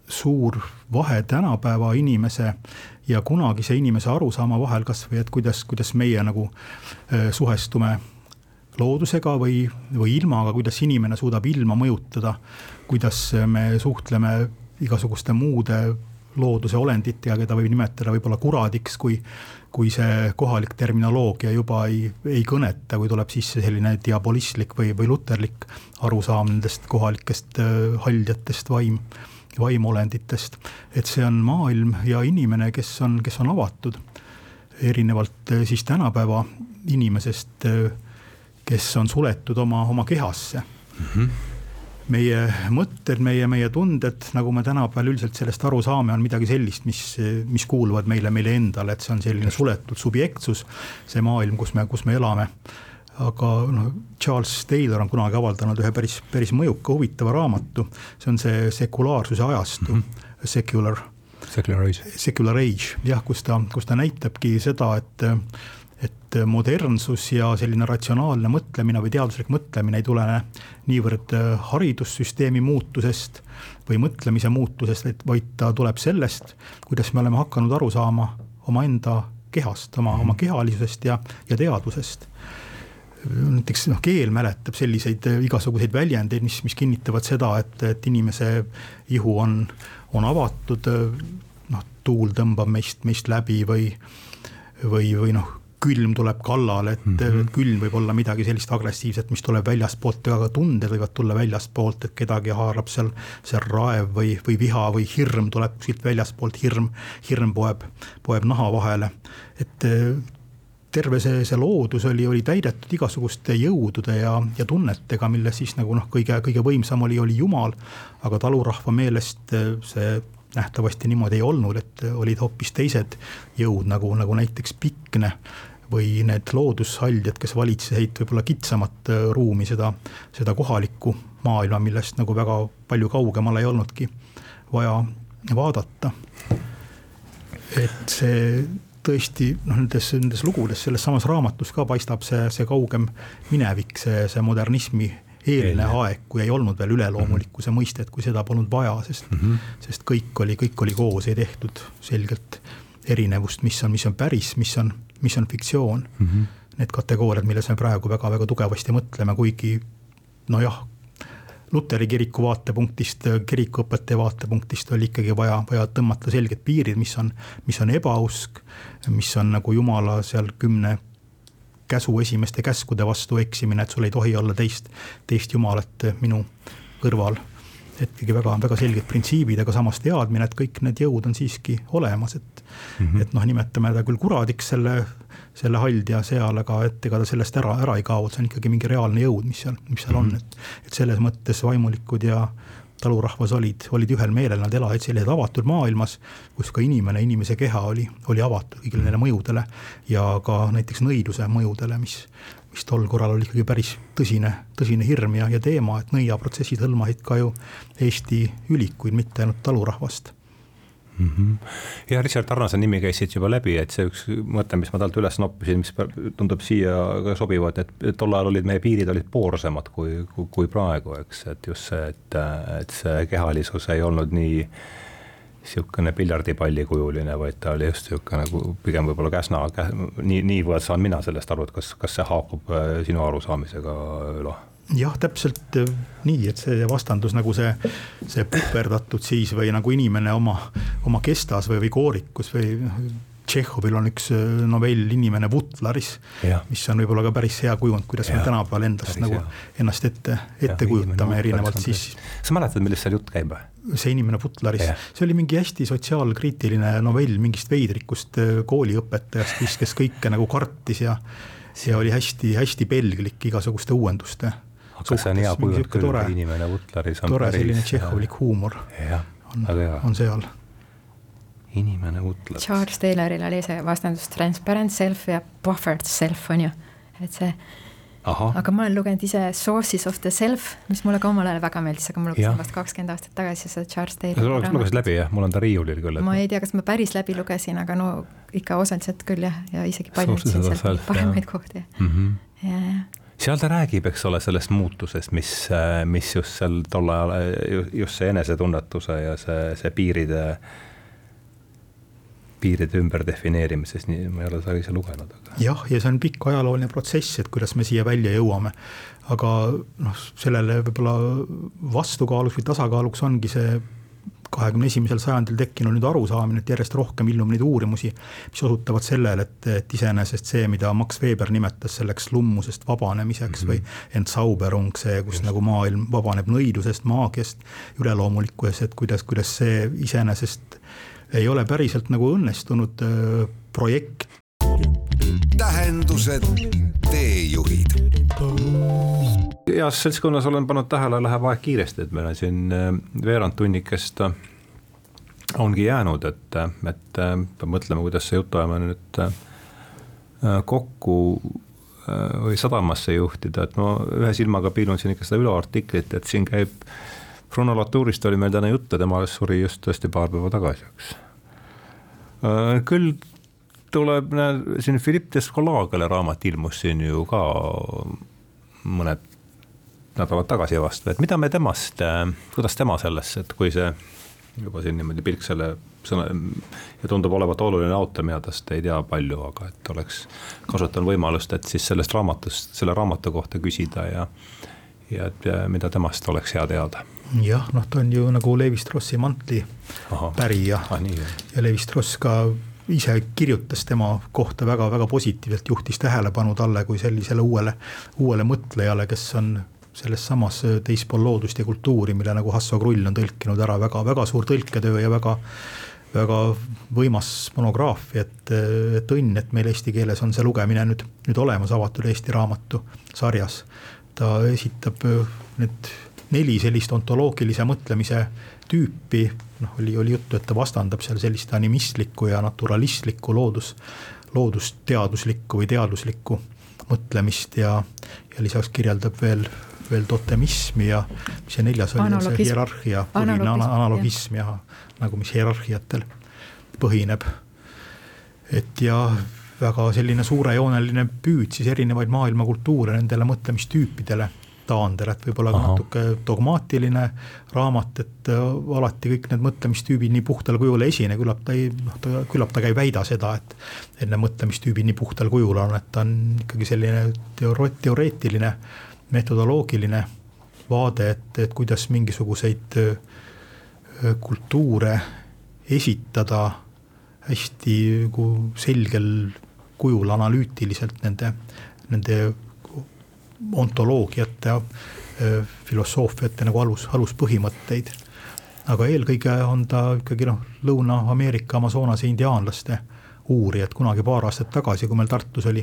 S4: suur vahe tänapäeva inimese ja kunagise inimese arusaama vahel kasvõi, et kuidas, kuidas meie nagu suhestume loodusega või, või ilmaga, kuidas inimene suudab ilma mõjutada, kuidas me suhtleme igasuguste muude looduse olenditega, keda võib nimetada võib-olla kuradiks, kui kui see kohalik terminoloogia juba ei, ei kõneta, kui tuleb sisse selline diabolistlik või, või luterlik arusaam nendest kohalikest äh, haljatest vaim, vaimolenditest. et see on maailm ja inimene, kes on, kes on avatud, erinevalt äh, siis tänapäeva inimesest, äh, kes on suletud oma, oma kehasse mm. -hmm meie mõtted, meie, meie tunded, nagu me tänapäeval üldiselt sellest aru saame, on midagi sellist, mis, mis kuuluvad meile, meile endale, et see on selline suletud subjektsus, see maailm, kus me, kus me elame. aga noh, Charles Taylor on kunagi avaldanud ühe päris, päris mõjuka, huvitava raamatu, see on see sekulaarsuse ajastu mm, -hmm. secular.
S2: Secular age.
S4: Secular age, jah, kus ta, kus ta näitabki seda, et et modernsus ja selline ratsionaalne mõtlemine või teaduslik mõtlemine ei tulene niivõrd äh, haridussüsteemi muutusest või mõtlemise muutusest, vaid ta tuleb sellest, kuidas me oleme hakanud aru saama omaenda kehast, oma, oma kehalisusest ja, ja teadvusest näiteks noh, keel mäletab selliseid äh, igasuguseid väljendeid, mis, mis kinnitavad seda, et, et inimese ihu on, on avatud. Äh, noh, tuul tõmbab meist, meist läbi või, või, või noh, külm tuleb kallale, et mm -hmm. külm võib olla midagi sellist agressiivset, mis tuleb väljastpoolt, aga tunded võivad tulla väljastpoolt, et kedagi haarab seal, seal raev või, või viha või hirm tuleb kuskilt väljastpoolt, hirm, hirm poeb, poeb naha vahele. et eh, terve see, see loodus oli, oli täidetud igasuguste jõudude ja, ja tunnetega, milles siis nagu noh, kõige, kõige võimsam oli, oli Jumal. aga talurahva meelest eh, see nähtavasti niimoodi ei olnud, et olid hoopis teised jõud nagu, nagu näiteks Pikne või need loodushaljad, kes valitsesid võib-olla kitsamat äh, ruumi, seda, seda kohalikku maailma, millest nagu väga palju kaugemale ei olnudki vaja vaadata. et see tõesti noh, nendes, nendes lugudes, selles samas raamatus ka paistab see, see kaugem minevik, see, see modernismi eelne aeg, kui ei olnud veel üleloomulikkuse mm -hmm. mõistet, kui seda polnud vaja, sest mm, -hmm. sest kõik oli, kõik oli koos, ei tehtud selgelt erinevust, mis on, mis on päris, mis on mis on fiktsioon mm. -hmm. Need kategooriad, milles me praegu väga-väga tugevasti mõtleme, kuigi nojah, Luteri kiriku vaatepunktist, kirikuõpetaja vaatepunktist oli ikkagi vaja, vaja tõmmata selged piirid, mis on, mis on ebausk, mis on nagu jumala seal kümne käsu esimeste käskude vastu eksimine, et sul ei tohi olla teist, teist jumalat minu kõrval et ikkagi väga, väga selged printsiibid, aga samas teadmine, et kõik need jõud on siiski olemas, et mm. -hmm. et noh, nimetame ta küll kuradiks selle, selle haldja seal, aga et ega ta sellest ära, ära ei kao, et see on ikkagi mingi reaalne jõud, mis seal, mis seal mm -hmm. on, et. et selles mõttes vaimulikud ja talurahvas olid, olid ühel meelel, nad elasid sellises avatud maailmas, kus ka inimene, inimese keha oli, oli avatud kõigile neile mõjudele ja ka näiteks nõiduse mõjudele, mis mis tol korral oli ikkagi päris tõsine, tõsine hirm ja, ja teema, et nõiaprotsessid hõlmasid ka ju Eesti ülikuid, mitte ainult talurahvast
S2: mm. -hmm. ja Richard Arnase nimi käis siit juba läbi, et see üks mõte, mis ma talt üles noppisin, mis tundub siia ka sobivat, et tol ajal olid meie piirid olid poorsemad kui, kui, kui praegu, eks, et just see, et, et see kehalisus ei olnud nii niisugune piljardipallikujuline, vaid ta oli just niisugune nagu pigem võib-olla käsna, nii, niivõrd saan mina sellest aru, et kas, kas see haakub äh, sinu arusaamisega, Ülo?
S4: jah, täpselt äh, nii, et see vastandus nagu see, see puhverdatud siis või nagu inimene oma, oma kestas või, või koorikus või Tšehhovil on üks äh, novell Inimene Vutlaris, mis on võib-olla ka päris hea kujund, kuidas ja. me tänapäeval endast päris nagu hea. ennast ette, ette ja, kujutame erinevalt siis.
S2: sa mäletad, millest seal jutt käib või?
S4: see inimene Vutlaris, see oli mingi hästi sotsiaalkriitiline novell mingist veidrikust äh, kooliõpetajast, kes, kes kõike nagu kartis ja see oli hästi-hästi pelglik igasuguste uuenduste.
S2: aga see on hea kujund küll, inimene Vutlaris
S4: on tore päris, selline tšehhovlik huumor on, on seal
S2: inimene utleb.
S3: Charles Tayloril oli see vastandus transparent self ja buffered self on ju, et see. aga ma olen lugenud ise Sources of the self, mis mulle ka omal ajal väga meeldis, aga ma lugesin vast kakskümmend aastat tagasi seda Charles Taylori.
S2: sa lugesid läbi jah, mul on ta riiulil küll.
S3: ma ei tea, kas ma päris läbi lugesin, aga no ikka osaliselt küll jah, ja isegi paljundasin sealt paremaid kohti mm. -hmm. ja, ja
S2: seal ta räägib, eks ole, sellest muutusest, mis, mis just seal tol ajal, just see enesetunnetuse ja see, see piiride äh, piiride ümberdefineerimises, nii ma ei ole seda ise lugenud, aga.
S4: jah, ja see on pikk ajalooline protsess, et kuidas me siia välja jõuame. aga noh, sellele võib-olla vastukaaluks või tasakaaluks ongi see kahekümne esimesel sajandil tekkinud nüüd arusaamine, et järjest rohkem ilmub neid uurimusi, mis osutavad sellele, et, et iseenesest see, mida Max Weber nimetas selleks lummusest vabanemiseks mm -hmm. või Entzauberung, see, kus Just. nagu maailm vabaneb nõidusest, maagiast, üleloomulikkusest, kuidas, kuidas see iseenesest ei ole päriselt nagu õnnestunud äh, projekt.
S1: tähendused, teejuhid
S2: heas seltskonnas olen pannud tähele, läheb aeg kiiresti, et meil on siin äh, veerand tunnikest äh, ongi jäänud, et, et peab mõtlema, kuidas see jutuajamine nüüd kokku või sadamasse juhtida, et ma ühe silmaga piilun siin ikka seda üleartiklit, et siin käib Bruno Latourist oli meil täna juttu, tema suri just tõesti paar päeva tagasi, eks. Äh, küll tuleb, siin Philippe Descola, kelle raamat ilmus siin ju ka mõned nädalad tagasi vastu, et mida me temast, äh, kuidas tema sellesse, et kui see juba siin niimoodi pilk selle sõna ja tundub olevat oluline autor, mina tast ei tea palju, aga et oleks kasutanud võimalust, et siis sellest raamatust, selle raamatu kohta küsida ja ja et mida temast oleks hea teada
S4: jah, noh, ta on ju nagu Levi Strossi mantli Aha. pärija ah, ja Levi Stross ka ise kirjutas tema kohta väga-väga positiivselt, juhtis tähelepanu talle kui sellisele uuele, uuele mõtlejale, kes on selles samas teispool loodust ja kultuuri, mille nagu Hasso Krull on tõlkinud ära väga, väga suur tõlketöö ja väga väga võimas monograafia, et, et õnn, et meil eesti keeles on see lugemine nüüd, nüüd olemas avatud Eesti raamatu sarjas. ta esitab need neli sellist ontoloogilise mõtlemise tüüpi, noh, oli, oli juttu, et ta vastandab seal sellist animistlikku ja naturalistlikku loodus, loodusteaduslikku või teaduslikku mõtlemist ja, ja lisaks kirjeldab veel, veel totemismi ja mis see neljas oli, see hierarhia, põhiline analogism jah, nagu mis hierarhiatel põhineb. et ja väga selline suurejooneline püüd siis erinevaid maailmakultuure nendele mõtlemistüüpidele taandel, et võib-olla ka natuke dogmaatiline raamat, et äh, alati kõik need mõtlemistüübid nii puhtal kujul ei esine, küllap ta ei, noh, ta, küllap ta ka ei väida seda, et et need mõtlemistüübid nii puhtal kujul on, et ta on ikkagi selline teore-, teoreetiline, metodoloogiline vaade, et, et kuidas mingisuguseid äh, kultuure esitada hästi nagu selgel kujul analüütiliselt nende, nende ontoloogiat ja filosoofiat ja nagu alus, aluspõhimõtteid. aga eelkõige on ta ikkagi noh, Lõuna-Ameerika Amazonase indiaanlaste uurijad, kunagi paar aastat tagasi, kui meil Tartus oli,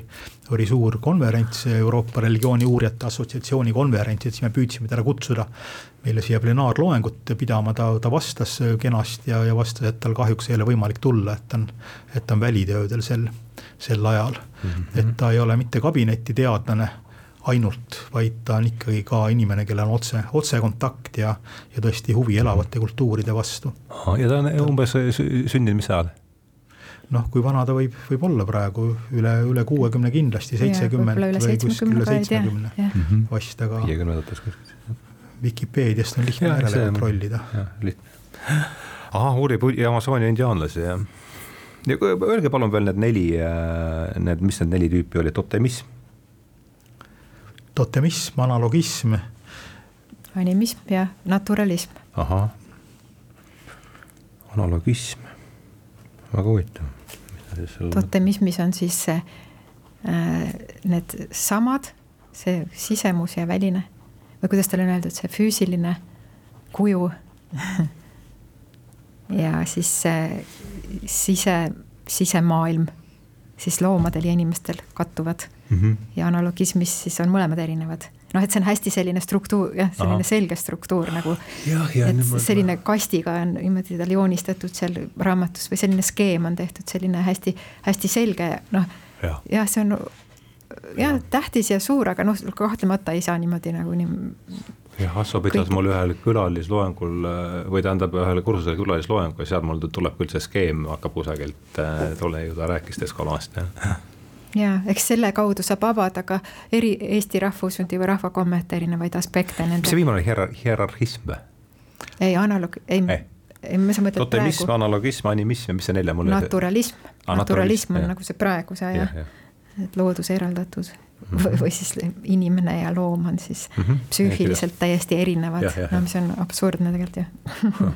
S4: oli suur konverents, Euroopa Religiooni Uurijate Assotsiatsiooni konverents, et siis me püüdsime teda kutsuda meile siia plenaarloengut pidama, ta, ta vastas kenasti ja, ja vastas, et tal kahjuks ei ole võimalik tulla, et ta on, et ta on välitöödel sel, sel ajal mm. -hmm. et ta ei ole mitte kabinetiteadlane ainult, vaid ta on ikkagi ka inimene, kellel on otse, otsekontakt ja, ja tõesti huvi elavate kultuuride vastu.
S2: ja ta on umbes sündinud mis ajal?
S4: noh, kui vana ta võib, võib olla praegu üle, üle kuuekümne kindlasti, seitsekümmend või kuskil üle seitsmekümne mhm. vast, aga.
S2: viiekümnendates kuskil.
S4: Vikipeediast on lihtne järele kontrollida.
S2: lihtne. ahah, uurib Amazoni indiaanlasi, jah. ja öelge palun veel need neli, äh, need, mis need neli tüüpi olid, optimism
S4: totemism, analogism.
S3: animism ja naturalism.
S2: ahah, analogism, väga huvitav.
S3: totemismis on siis äh, need samad, see sisemus ja väline või kuidas tal on öeldud, see füüsiline kuju ja siis see sise, sisemaailm siis loomadel ja inimestel kattuvad mm. -hmm. ja analogismis siis on mõlemad erinevad. noh, et see on hästi selline struktuur, jah, selline Aha. selge struktuur nagu. et selline ma... kastiga on niimoodi tal joonistatud seal raamatus või selline skeem on tehtud, selline hästi-hästi selge, noh jah ja,, see on jah, tähtis ja suur, aga noh, kahtlemata ei saa niimoodi nagu nii
S2: jah, Asso pidas kõik... mul ühel külalisloengul või tähendab ühel kursusel külalisloengu ja sealt mul tuleb küll see skeem hakkab kusagilt, tolle ju ta rääkis Descolast jah
S3: ja eks selle kaudu saab avada ka eri Eesti rahvushundi või rahvakommete erinevaid aspekte.
S2: mis see viimane hierar-, hierarhism või?
S3: ei, analoog, ei, ei., sa mõtled
S2: totemism,
S3: praegu,
S2: analogism, animism ja mis see nelja mul
S3: naturalism,
S2: Ah,
S3: naturalism on
S2: jah.
S3: nagu see praeguse aja
S2: jah, jah.
S3: et loodus eraldatud
S2: Mhm.
S3: või, või siis inimene ja loom on siis
S2: Mhm.
S3: psüühiliselt täiesti erinevad
S2: Jah, jah,
S3: no
S2: jah.
S3: mis on absurdne tegelikult ju.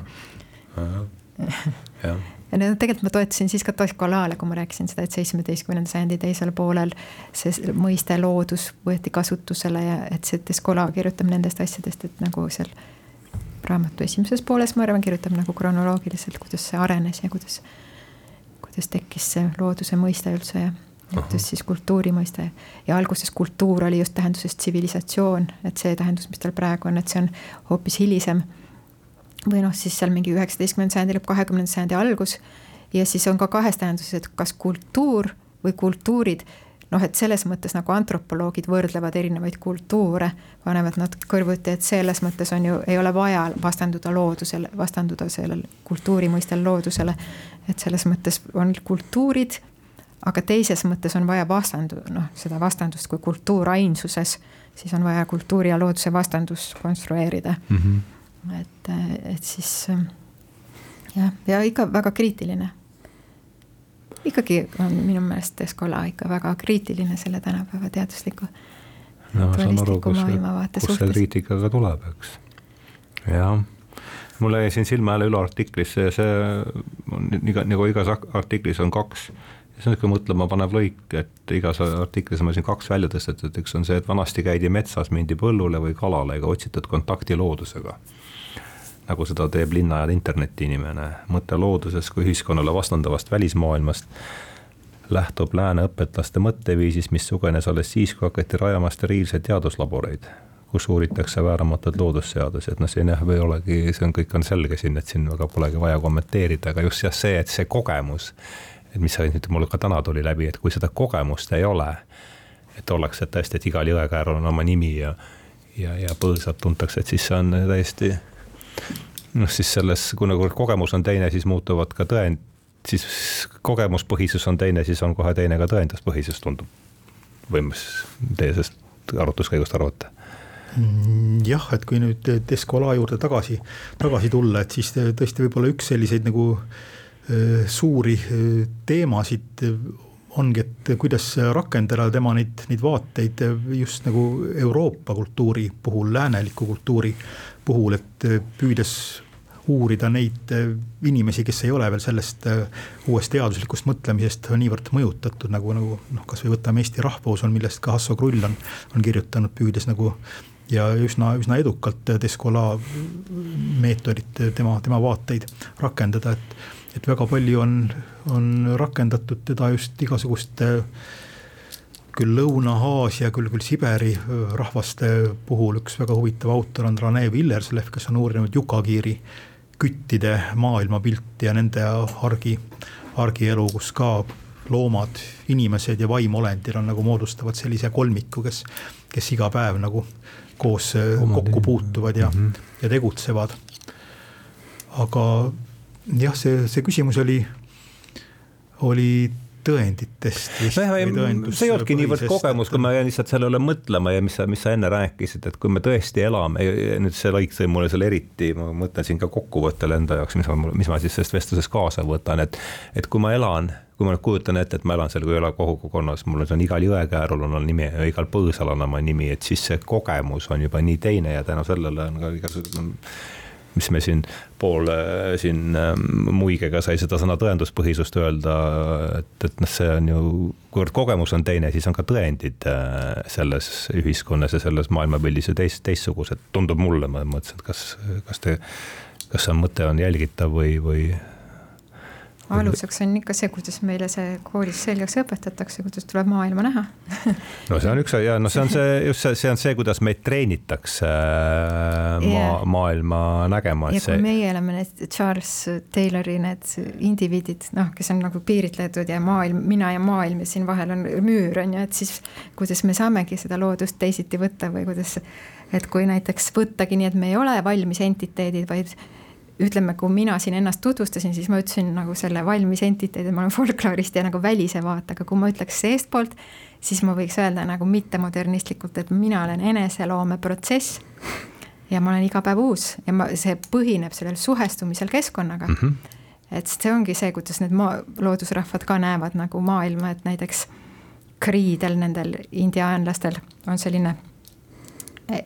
S2: jah,
S3: ja no tegelikult ma toetasin siis ka Toscolaale, kui ma rääkisin seda, et seitsmeteistkümnenda sajandi teisel poolel see mõiste loodus võeti kasutusele ja et see Toscola kirjutab nendest asjadest, et nagu seal raamatu esimeses pooles, ma arvan, kirjutab nagu kronoloogiliselt, kuidas see arenes ja kuidas, kuidas tekkis see looduse mõiste üldse ja kuidas siis kultuuri mõiste. Ja alguses kultuur oli just tähenduses tsivilisatsioon, et see tähendus, mis tal praegu on, et see on hoopis hilisem või noh, siis seal mingi üheksateistkümnenda sajandi lõpp, kahekümnenda sajandi algus. Ja siis on ka kahes tähenduses, et kas kultuur või kultuurid, noh, et selles mõttes nagu antropoloogid võrdlevad erinevaid kultuure, panevad nad kõrvuti, et selles mõttes on ju, ei ole vaja vastanduda loodusele, vastanduda sellele kultuuri mõistel loodusele, et selles mõttes on kultuurid, aga teises mõttes on vaja vastandu-, noh, seda vastandust kui kultuur ainsuses, siis on vaja kultuuri ja looduse vastandus konstrueerida.
S2: Mhm.
S3: et, et siis jah, ja ikka väga kriitiline. ikkagi on minu meelest Escola ikka väga kriitiline selle tänapäeva teadusliku
S2: no saan aru, kus, kus see kriitika ka tuleb, eks. jah, mulle jäi siin silma jälle Ülo artiklis see, see on iga, nagu igas artiklis on kaks, see on niisugune mõtlema panev lõik, et igas artiklis on meil siin kaks välja tõstetud, üks on see, et vanasti käidi metsas, mindi põllule või kalale ega otsitud kontakti loodusega nagu seda teeb linna ja interneti inimene. mõte loodusest kui ühiskonnale vastandavast välismaailmast lähtub lääne õpetlaste mõtteviisist, mis sugenes alles siis, kui hakati rajama steriilseid teaduslaboreid, kus uuritakse vääramatuid loodusseadusi, et noh, siin jah, ei olegi, see on, kõik on selge siin, et siin väga polegi vaja kommenteerida, aga just jah, see, et see kogemus, et mis nüüd mul ka täna tuli läbi, et kui seda kogemust ei ole, et ollakse tõesti, et igal jõekäärul on oma nimi ja ja, ja põõsad tuntakse, et siis see on täiesti noh, siis selles, kui nagu kogemus on teine, siis muutuvad ka tõend, siis kogemuspõhisus on teine, siis on kohe teine ka tõenduspõhisus, tundub. või mis teie sellest arutluskäigust arvate?
S4: jah, et kui nüüd Descola juurde tagasi, tagasi tulla, et siis tõesti võib-olla üks selliseid nagu suuri teemasid ongi, et kuidas rakendada tema neid, neid vaateid just nagu Euroopa kultuuri puhul, lääneliku kultuuri puhul, et püüdes uurida neid inimesi, kes ei ole veel sellest uuest teaduslikust mõtlemisest niivõrd mõjutatud, nagu, nagu noh, kasvõi võtame Eesti rahvus on, millest ka Hasso Krull on, on kirjutanud, püüdes nagu ja üsna, üsna edukalt Descola meetodit, tema, tema vaateid rakendada, et, et väga palju on, on rakendatud teda just igasuguste küll Lõuna-Aasia, küll, küll Siberi rahvaste puhul üks väga huvitav autor on Rene Villerslev, kes on uurinud Jukakiiri küttide maailmapilti ja nende argi, argielu, kus ka loomad, inimesed ja vaimolendid on nagu moodustavad sellise kolmiku, kes, kes iga päev nagu koos Omad kokku puutuvad ja mm, -hmm. ja tegutsevad. aga jah, see, see küsimus oli, oli tõenditest.
S2: see ei olnudki niivõrd kogemus, kui ma jäin lihtsalt selle üle mõtlema ja mis sa, mis sa enne rääkisid, et kui me tõesti elame, nüüd see lõik tõi mulle selle eriti, ma mõtlen siin ka kokkuvõttele enda jaoks, mis ma, mis ma siis sellest vestlusest kaasa võtan, et, et kui ma elan kui ma nüüd kujutan ette, et ma elan seal Küla kogukonnas, mul on igal jõekäärul on oma nimi ja igal põõsal on oma nimi, et siis see kogemus on juba nii teine ja tänu sellele on ka igasugune mis me siin pool siin muigega sai seda sõna tõenduspõhisust öelda, et, et noh, see on ju, kuivõrd kogemus on teine, siis on ka tõendid selles ühiskonnas ja selles maailmapildis ju teist, teistsugused, tundub mulle, ma mõtlesin, et kas, kas te, kas see mõte on jälgitav või, või
S3: aluseks on ikka see, kuidas meile see koolis selgeks õpetatakse, kuidas tuleb maailma näha
S2: no see on üks ja no see on see just see, see on see, kuidas meid treenitakse yeah. maa, maailma nägema.
S3: ja kui
S2: see...
S3: meie oleme need Charles Taylori need indiviidid, noh, kes on nagu piiritletud ja maailm, mina ja maailm ja siin vahel on müür on ju, et siis kuidas me saamegi seda loodust teisiti võtta või kuidas, et kui näiteks võttagi nii, et me ei ole valmis entiteedid, vaid ütleme, kui mina siin ennast tutvustasin, siis ma ütlesin nagu selle valmis entiteedi, ma olen folkloorist ja nagu välise vaatega, kui ma ütleks seestpoolt, siis ma võiks öelda nagu mittemodernistlikult, et mina olen eneseloomeprotsess. ja ma olen iga päev uus ja ma, see põhineb sellel suhestumisel keskkonnaga mm. -hmm. et see ongi see, kuidas need maa, loodusrahvad ka näevad nagu maailma, et näiteks kriidel, nendel indiaanlastel on selline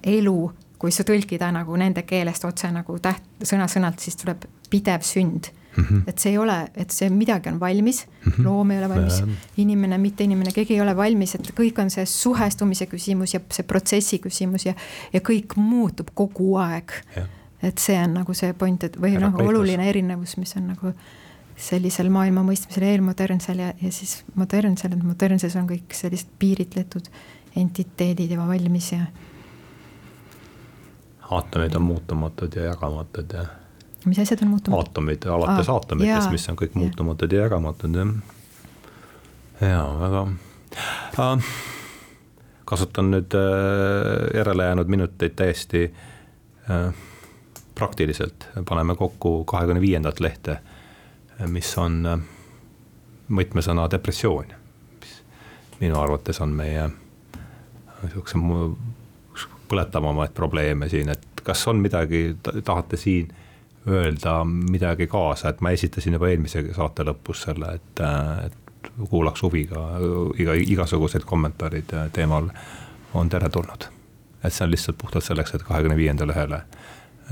S3: elu, kui sa tõlkida nagu nende keelest otse nagu täht, sõna-sõnalt, siis tuleb pidev sünd mm. -hmm. et see ei ole, et see midagi on valmis mm, -hmm. loom ei ole valmis, inimene, mitte inimene, keegi ei ole valmis, et kõik on see suhestumise küsimus ja see protsessi küsimus ja, ja kõik muutub kogu aeg. et see on nagu see point, et või nagu oluline erinevus, mis on nagu sellisel maailma mõistmisel eelmodernsel ja, ja siis modernsel, et modernses on kõik sellised piiritletud entiteedid juba valmis ja.
S2: Aatomid on muutumatud ja jagamatud ja
S3: mis asjad on muutumatud?
S2: aatomid, alates aatomitest, mis on kõik ja. muutumatud ja jagamatud, jah. jaa, väga äh,. kasutan nüüd äh, järele jäänud minuteid täiesti äh, praktiliselt, paneme kokku kahekümne viiendat lehte, mis on äh, võtmesõna depressioon. mis minu arvates on meie niisuguse põletavamaid probleeme siin, et kas on midagi, tahate siin öelda midagi kaasa, et ma esitasin juba eelmise saate lõpus selle, et, et kuulaks huviga iga, igasugused kommentaarid teemal on teretulnud. et see on lihtsalt puhtalt selleks, et kahekümne viienda lehele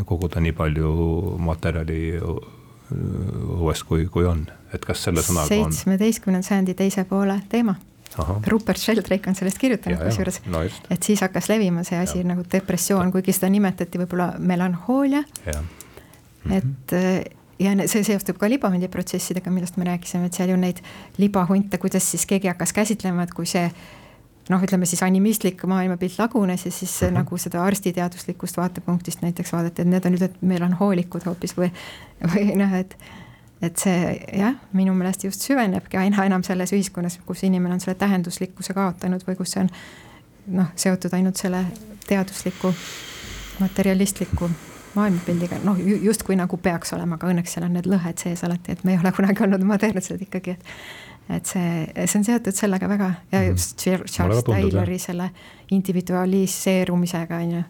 S2: koguda nii palju materjali õuest, kui, kui on, et kas selle sõnaga
S3: on. seitsmeteistkümnenda sajandi teise poole teema. Aha. Rupert Sheldrake on sellest kirjutanud kusjuures no, et siis hakkas levima see asi ja. nagu depressioon, kuigi seda nimetati võib-olla melanhoolia et äh, ja see seostub ka libamendi protsessidega, millest me rääkisime, et seal ju neid libahunte, kuidas siis keegi hakkas käsitlema, et kui see noh, ütleme siis animistlik maailmapilt lagunes ja siis mm -hmm. nagu seda arstiteaduslikust vaatepunktist näiteks vaadati, et need on nüüd melanhoolikud hoopis või, või noh, et et see jah, minu meelest just süvenebki aina enam selles ühiskonnas, kus inimene on selle tähenduslikkuse kaotanud või kus see on noh, seotud ainult selle teadusliku, materialistliku maailmapildiga, noh justkui nagu peaks olema, aga õnneks seal on need lõhed sees alati, et me ei ole kunagi olnud modernsed ikkagi, et et see, see on seotud sellega väga ja mhm. just Charles Taylori selle individualiseerumisega on ju.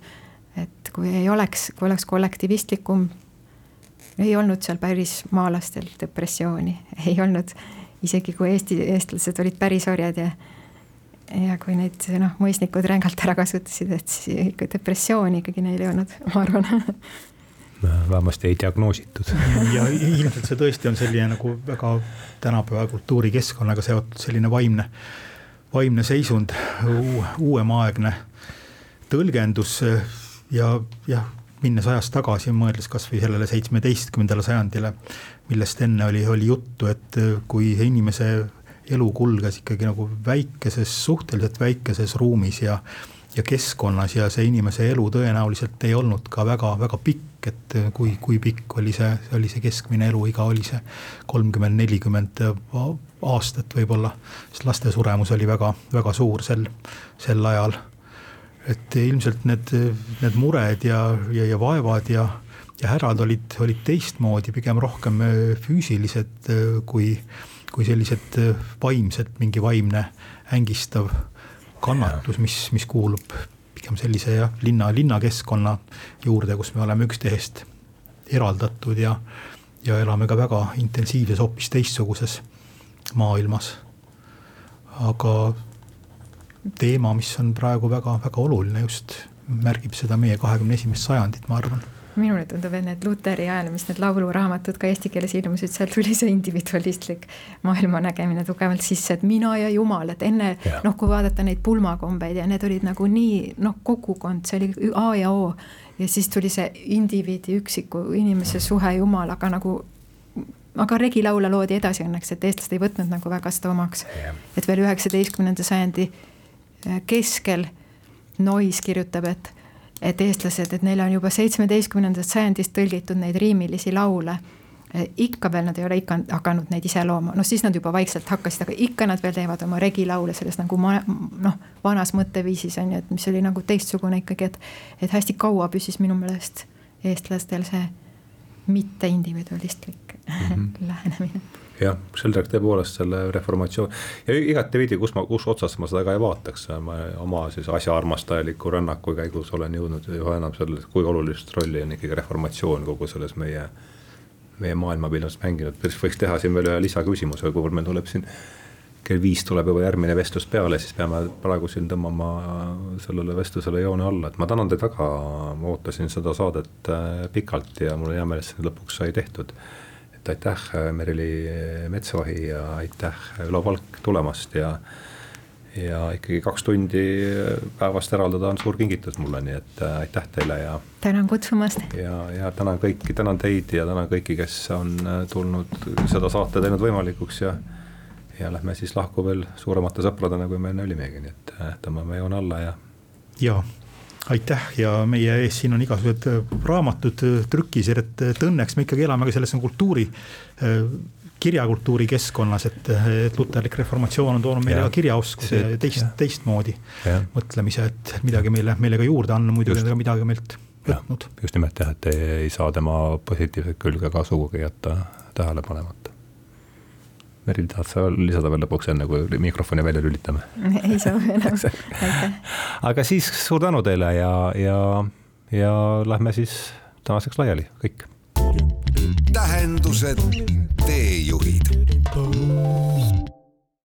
S3: et kui ei oleks, kui oleks kollektivistlikum, ei olnud seal päris maalastel depressiooni, ei olnud. Isegi kui Eesti, eestlased olid päris orjad ja ja kui neid noh, mõisnikud rängalt ära kasutasid, et siis ikka depressiooni ikkagi neil ei olnud, ma arvan.
S2: Vähemasti ei diagnoositud.
S4: ja ilmselt see tõesti on selline nagu väga tänapäeva kultuurikeskkonnaga seotud selline vaimne, vaimne seisund, uuemaaegne tõlgendus. Ja jah, minnes ajas tagasi, mõeldes kasvõi sellele seitsmeteistkümnendale sajandile, millest enne oli, oli juttu, et kui inimese elu kulges ikkagi nagu väikeses, suhteliselt väikeses ruumis ja ja keskkonnas ja see inimese elu tõenäoliselt ei olnud ka väga-väga pikk, et kui, kui pikk oli see, oli see keskmine eluiga, oli see kolmkümmend, nelikümmend aastat võib-olla, sest laste suremus oli väga-väga suur sel, sel ajal. Et ilmselt need, need mured ja, ja, ja vaevad ja, ja härad olid, olid teistmoodi, pigem rohkem füüsilised kui kui sellised äh, vaimsed, mingi vaimne ängistav kannatus, mis, mis kuulub pigem sellise jah, linna, linnakeskkonna juurde, kus me oleme üksteisest eraldatud ja, ja elame ka väga intensiivses, hoopis teistsuguses maailmas. aga teema, mis on praegu väga-väga oluline just, märgib seda meie kahekümne esimest sajandit, ma arvan
S3: minule tundub, et need Luteri ajal, mis need lauluraamatud ka eesti keeles ilmusid, sealt tuli see individualistlik maailma nägemine tugevalt sisse, et mina ja Jumal, et enne noh, kui vaadata neid pulmakombeid ja need olid nagu nii noh, kogukond, see oli A ja O. ja siis tuli see indiviidi, üksiku inimese suhe Jumalaga nagu aga regilaule loodi edasi õnneks, et eestlased ei võtnud nagu väga seda omaks. et veel üheksateistkümnenda sajandi keskel Nois kirjutab, et et eestlased, et neil on juba seitsmeteistkümnendast sajandist tõlgitud neid riimilisi laule. ikka veel nad ei ole ikka hakanud neid ise looma, noh siis nad juba vaikselt hakkasid, aga ikka nad veel teevad oma regilaule selles nagu ma, noh, vanas mõtteviisis on ju, et mis oli nagu teistsugune ikkagi, et. et hästi kaua püsis minu meelest eestlastel see mitte individualistlik mm -hmm. lähenemine
S2: jah, Sheldrak tõepoolest selle reformatsioon ja igatepidi, kus ma, kus otsast ma seda ka ei vaataks, ma oma siis asjaarmastajaliku rännaku käigus olen jõudnud üha enam selle, kui olulist rolli on ikkagi reformatsioon kogu selles meie, meie maailmapilves mänginud, võiks teha siin veel ühe lisaküsimuse, kuivõrd meil tuleb siin kell viis tuleb juba järgmine vestlus peale, siis peame praegu siin tõmbama sellele vestlusele joone alla, et ma tänan teid väga, ma ootasin seda saadet äh, pikalt ja mul on hea meel, et see lõpuks sai tehtud et aitäh, Merili Metsaohi ja aitäh, Ülo Valk tulemast ja ja ikkagi kaks tundi päevast eraldada on suur kingitus mulle, nii et äh, aitäh teile ja.
S3: tänan kutsumast.
S2: ja, ja tänan kõiki, tänan teid ja tänan kõiki, kes on äh, tulnud seda saate teinud võimalikuks ja. ja lähme siis lahku veel suuremate sõpradena, kui me enne olimegi, nii et äh, tõmbame joone alla ja.
S4: ja aitäh! Ja meie ees siin on igasugused äh, raamatud äh, trükis, et, et õnneks me ikkagi elame ka selles kultuuri, äh, kirjakultuuri keskkonnas, et, et luterlik reformatsioon on toonud meile ka kirjaoskuse ja teist, teistmoodi ja. mõtlemise, et midagi meile, meile ka juurde andnud, muidugi on ka midagi meilt võtnud.
S2: just nimelt jah, et ei saa tema positiivset külge ka sugugi jätta tähele panemata Meril, tahad sa lisada veel lõpuks, enne kui mikrofoni välja lülitame?
S3: ei soovi enam, aitäh.
S2: aga siis suur tänu teile ja, ja, ja lähme siis tänaseks laiali, kõik.
S1: tähendused, teejuhid